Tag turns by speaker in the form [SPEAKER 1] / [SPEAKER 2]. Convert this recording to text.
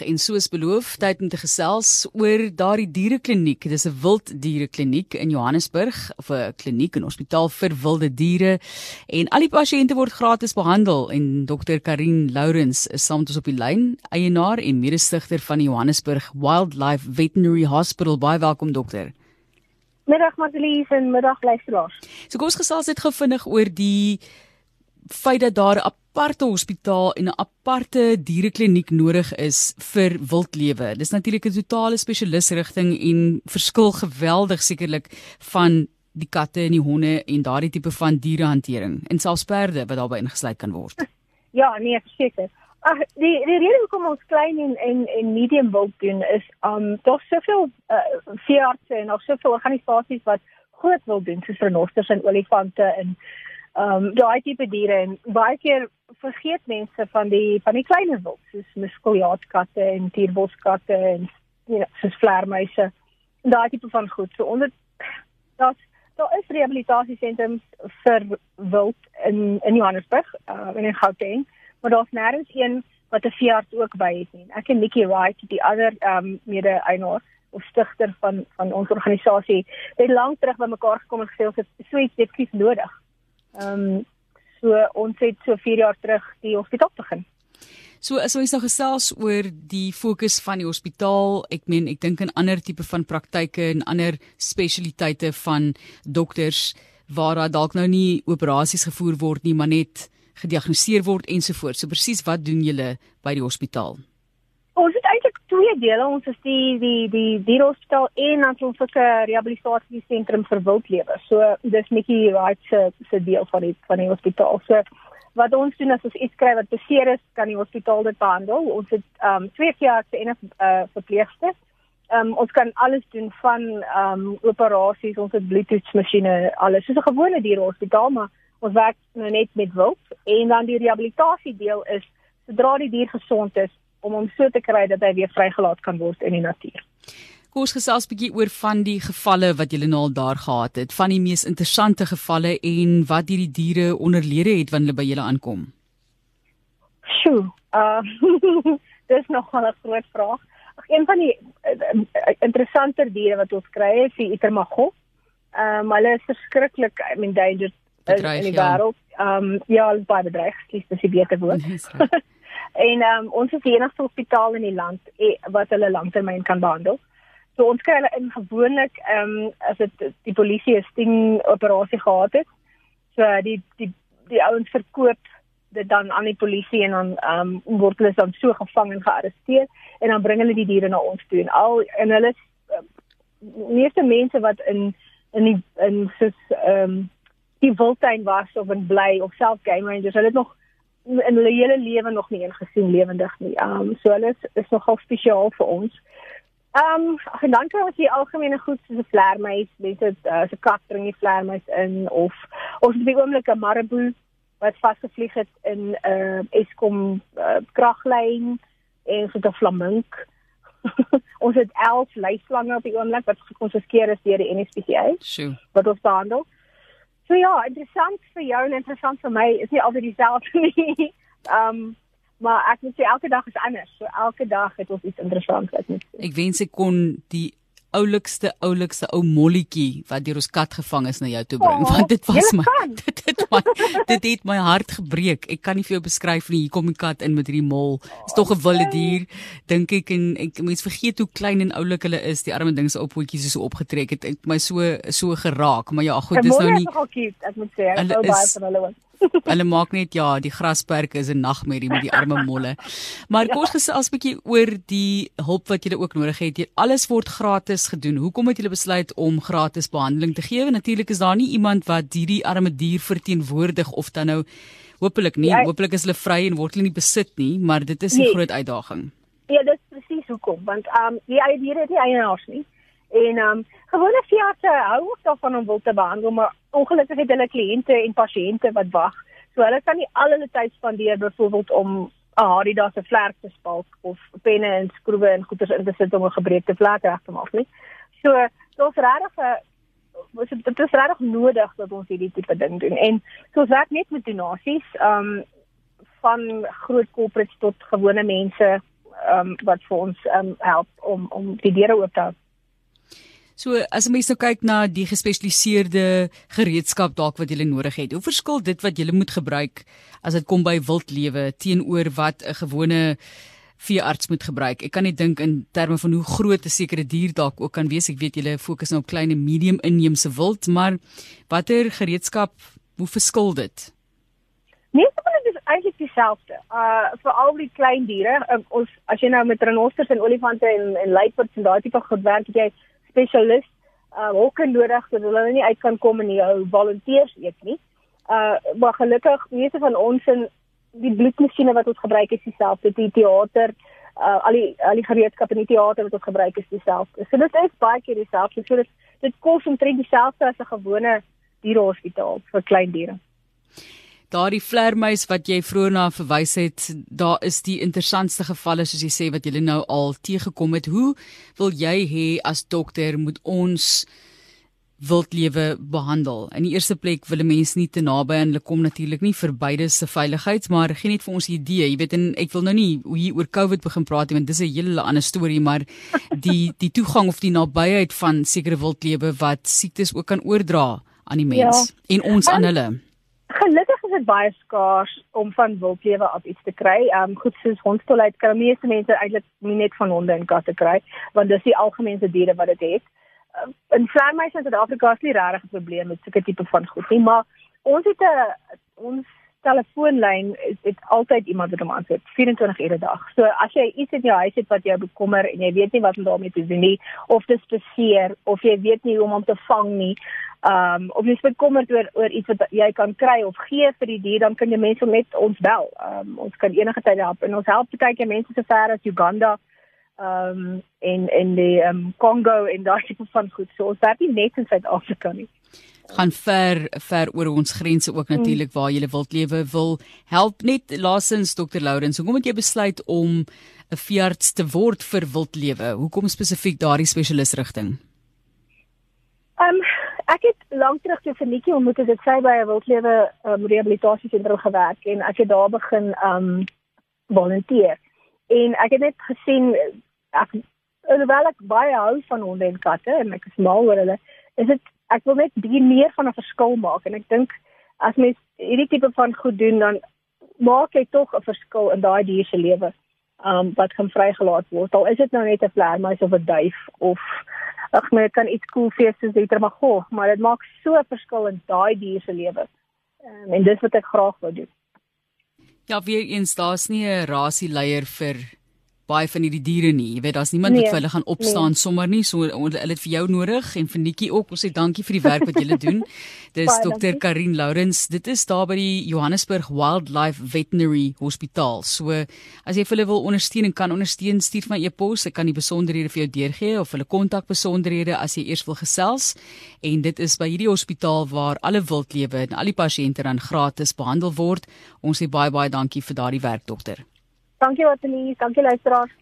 [SPEAKER 1] En soos beloof, tyd om te gesels oor daardie dierekliniek. Dis 'n wilddierekliniek in Johannesburg of 'n kliniek en hospitaal vir wilde diere. En al die pasiënte word gratis behandel en Dr. Karin Lourens is saam met ons op die lyn, eienaar en mede-stigter van die Johannesburg Wildlife Veterinary Hospital. Baie welkom dokter.
[SPEAKER 2] Middag Madelies en middag luisteraars.
[SPEAKER 1] So kom ons gesels net gou vinnig oor die feit dat daar 'n aparte hospitaal en 'n aparte dierekliniek nodig is vir wildlewe. Dis natuurlik 'n totale spesialisrigting en verskil geweldig sekerlik van die katte en die honde en daardie tipe van dierehantering en selfs perde wat daarbey ingesluit kan word.
[SPEAKER 2] Ja, nee, verseker. Ag, die die rede hoekom ons klein en en en medium wild doen is um daar's soveel uh, veeartse en nog soveel organisasies wat groot wil doen soos renosters en olifante en ehm um, daai tipe diere en baie keer vergeet mense van die van die kleiner wild soos muskeljaatkatte en tierboskatte en ja, you know, soos vleermuise. Daai tipe van goed. So onder dat daar is rehabilitasiesentrums vir wild in in Johannesburg, uh, in Gauteng, maar daar's nêrens een wat 'n veearts ook by het nie. Ek en Nikki Wright, die ander ehm um, mede-eienaar of stigter van van ons organisasie, het lank terug bymekaar gekom en gesê ons het so iets definitief nodig. Ehm um, so ons het so 4 jaar terug die hospitaal begin.
[SPEAKER 1] So as ons nou gesels oor die fokus van die hospitaal, ek meen ek dink aan ander tipe van praktyke en ander spesialiteite van dokters waar daar dalk nou nie operasies gevoer word nie, maar net gediagnoseer word ensovoorts. So presies wat doen julle by die hospitaal?
[SPEAKER 2] Twee dele. Ons is die die die dierhospitaal en dan ons ook 'n rehabilitasie sentrum vir wildlewe. So dis netjie right se se deel van die van die hospitaal. So wat ons doen as ons iets kry wat beseer is, kan die hospitaal dit behandel. Ons het ehm um, twee veeartse en 'n uh, verpleegster. Ehm um, ons kan alles doen van ehm um, operasies, ons het bloedtoetsmasjiene, alles. Soos 'n gewone dierhospitaal, maar ons werk nou net met wild en dan die rehabilitasie deel is sodra die dier gesond is om hom so te kry dat hy weer vrygelaat kan word in die natuur.
[SPEAKER 1] Kom ons gesels 'n bietjie oor van die gevalle wat julle nou al daar gehad het, van die mees interessante gevalle en wat hierdie diere onderlede het wanneer hulle by julle aankom.
[SPEAKER 2] Sjoe, uh dis nog 'n groot vraag. Ag een van die uh, interessanter diere wat ons kry is die Itermago. Ehm um, hulle is verskriklik, I mean endangered
[SPEAKER 1] bedreig,
[SPEAKER 2] in die wêreld. Ehm um, ja, baie bedreig, dis dis beter woord. En um, ons is die enigste hospitaal in die land eh, wat hulle langtermyn kan behandel. So ons kry hulle in gewoonlik ehm um, as dit die polisie 'n sting operasie gehad het. So die die die ouens verkoop dit dan aan die polisie en dan ehm um, word hulle dan so gevang en gearresteer en dan bring hulle die diere na ons toe en al en hulle uh, meeste mense wat in in die in soos ehm um, die wildtuin was of in bly of self game rangers hulle het nog in hulle hele lewe nog nie een gesien lewendig nie. Ehm um, so hulle is, is nogal spesiaal vir ons. Ehm um, en dan kry ons die algemene goed soos 'n vleermuis, mense het uh, so kat bring die vleermuis in of ons het 'n oomblik 'n marabou wat vasgevlieg het in 'n uh, Eskom uh, kraglyn en so 'n flamink. ons het 11 luislange op die oomblik wat gekonfiskeer is deur die NSPCA.
[SPEAKER 1] Sjoe.
[SPEAKER 2] Wat ons behandel. So ja, interessant vir jou en interessant vir my is nie altyd dieselfde nie. Ehm um, maar ek moet sê elke dag is anders. So elke dag het ons iets interessants wat net.
[SPEAKER 1] Ek wens ek kon die oulikste oulikste ou molletjie wat deur ons kat gevang is na jou toe bring oh, want dit was my dit het my dit het my hart gebreek. Ek kan nie vir jou beskryf nie. Hier kom die kat in met hierdie mol. Is tog 'n wilde dier dink ek en ek mense vergeet hoe klein en oulik hulle is. Die arme ding se opvoetjies is so opgetrek het. Ek my so so geraak, maar ja, goed, dis nou nie
[SPEAKER 2] Ek moet sê, ek hou baie van hulle.
[SPEAKER 1] Hulle maak net ja, die grasperke is 'n nagmerrie met die arme molle. Maar kom ons gesels 'n bietjie oor die hulp wat julle ook nodig het. Alles word gratis gedoen. Hoekom het julle besluit om gratis behandeling te gee? Natuurlik is daar nie iemand wat hierdie arme dier verteenwoordig of dan nou hopelik nie, ja, hopelik is hulle vry en word hulle nie besit nie, maar dit is 'n nee. groot uitdaging.
[SPEAKER 2] Ja, dit is presies hoekom, want ehm um, die diere het nie eienaars nie. En ehm um, gewone veeartse hou ook daarvan om wil te behandel, maar ongelukkig het hulle kliënte en pasiënte wat wag. So hulle kan nie al hulle tyd spandeer byvoorbeeld om 'n Adidas se vlerk te spalk of penne en skroewe en goeders in te sit om 'n gebreekte vlek reg te maak nie. So daar's regtig 'n was dit is regtig nodig dat ons hierdie tipe ding doen. En so werk net met donasies, ehm um, van groot corporates tot gewone mense ehm um, wat vir ons ehm um, help om om die deure oop te hou.
[SPEAKER 1] So as jy mens nou kyk na die gespesialiseerde gereedskap dalk wat jy nodig het, hoe verskil dit wat jy moet gebruik as dit kom by wildlewe teenoor wat 'n gewone veearts moet gebruik. Ek kan nie dink in terme van hoe groot 'n sekere dier dalk ook kan wees. Ek weet julle fokus nou op klein en medium inheemse wild, maar watter gereedskap hoe verskil dit?
[SPEAKER 2] Nee, dit is eintlik dieselfde. Uh vir al die klein diere, uh, ons as jy nou met renosters en olifante en en luiperds en daai tipe goed werk, jy spesialis uh hokke nodig sodat hulle nie uit kan kom en jou volonteërs eet nie. Uh maar gelukkig meeste van ons in die bloedmasjiene wat ons gebruik is dieselfde, die teater, uh, al die al die gereedskap in die teater wat ons gebruik is dieselfde. So dit is baie keer dieselfde. So dit dit kos omtrent dieselfde as 'n gewone dierehospitaal vir klein diere.
[SPEAKER 1] Daardie vlermuis wat jy vroeër na verwys het, daar is die interessantste gevalle soos jy sê wat jy nou al teëgekom het. Hoe wil jy hê as dokter moet ons wildlewe behandel. In die eerste plek wil mense nie te naby aan hulle kom natuurlik nie vir beide se veiligheid, maar gee net vir ons 'n idee. Jy weet en ek wil nou nie hier oor COVID begin praat nie want dis 'n hele ander storie, maar die die toegang of die nabyheid van sekere wildlewe wat siektes ook kan oordra aan die mens ja. en ons aan hulle.
[SPEAKER 2] Baie skaars om van wildlewe af iets te kry. Um, goed soos hondstolheid kan meeste mense eintlik nie net van honde en katte kry, want dis die algemeenste diere wat dit het. Uh, in vleermuise in Suid-Afrika is nie regtig 'n probleem met sulke tipe van goed nie, maar ons het 'n ons telefoonlyn het, het altyd iemand wat hom antwoord 24 ure 'n dag. So as jy iets in jou huis het wat jou bekommer en jy weet nie wat om daarmee te doen nie of dit spesier of jy weet nie hoe om hom te vang nie, ehm um, of jy is bekommerd oor oor iets wat jy kan kry of gee vir die dier, dan kan jy mense net ons bel. Ehm um, ons kan enige tyd help en ons help baie keer mense so ver as Uganda ehm um, en en die ehm um, Kongo en daai tipe van goed. So ons werk nie net in Suid-Afrika nie.
[SPEAKER 1] gaan ver ver oor ons grense ook natuurlik waar jy wil lewe wil. Help net laasens dokter Lourens hoekom het jy besluit om 'n veearts te word vir wildlewe hoekom spesifiek daardie spesialis rigting
[SPEAKER 2] Ehm um, ek het lank terug vir Nikki ontmoet het ek sy by 'n wildlewe um, rehabilitasiesentrum gewerk. En ek het daar begin ehm um, volunteer. En ek het net gesien ek alhoewel ek baie hou van honde en katte en ek is mal oor hulle, is dit ek wil net bietjie meer van 'n verskil maak en ek dink as mens hierdie tipe van goed doen dan maak jy tog 'n verskil in daai dier se lewe. Um wat kan vrygelaat word. Al is dit nou net 'n vleermuis of 'n duif of ag nee, kan iets cool wees soos dit maar goh, maar dit maak so 'n verskil in daai dier se lewe. Um, en dis wat ek graag wou doen.
[SPEAKER 1] Ja, weer eens daar's nie 'n rasieleier vir baie van hierdie diere nie. Jy weet daar's niemand nee, wat vir hulle gaan opstaan nee. sommer nie. So hulle het vir jou nodig en vir Nikki ook. Ons sê dankie vir die werk wat julle doen. Dis Dr. Karin Lourens. Dit is daar by die Johannesburg Wildlife Veterinary Hospitaal. So as jy hulle wil ondersteun en kan ondersteun, stuur my e-pos. Ek kan die besonderhede vir jou deurgee of hulle kontak besonderhede as jy eers wil gesels. En dit is by hierdie hospitaal waar alle wildlewe en al die pasiënte dan gratis behandel word. Ons sê baie baie dankie vir daardie werk dokter.
[SPEAKER 2] Dankie Watanie, dankie luisteraars.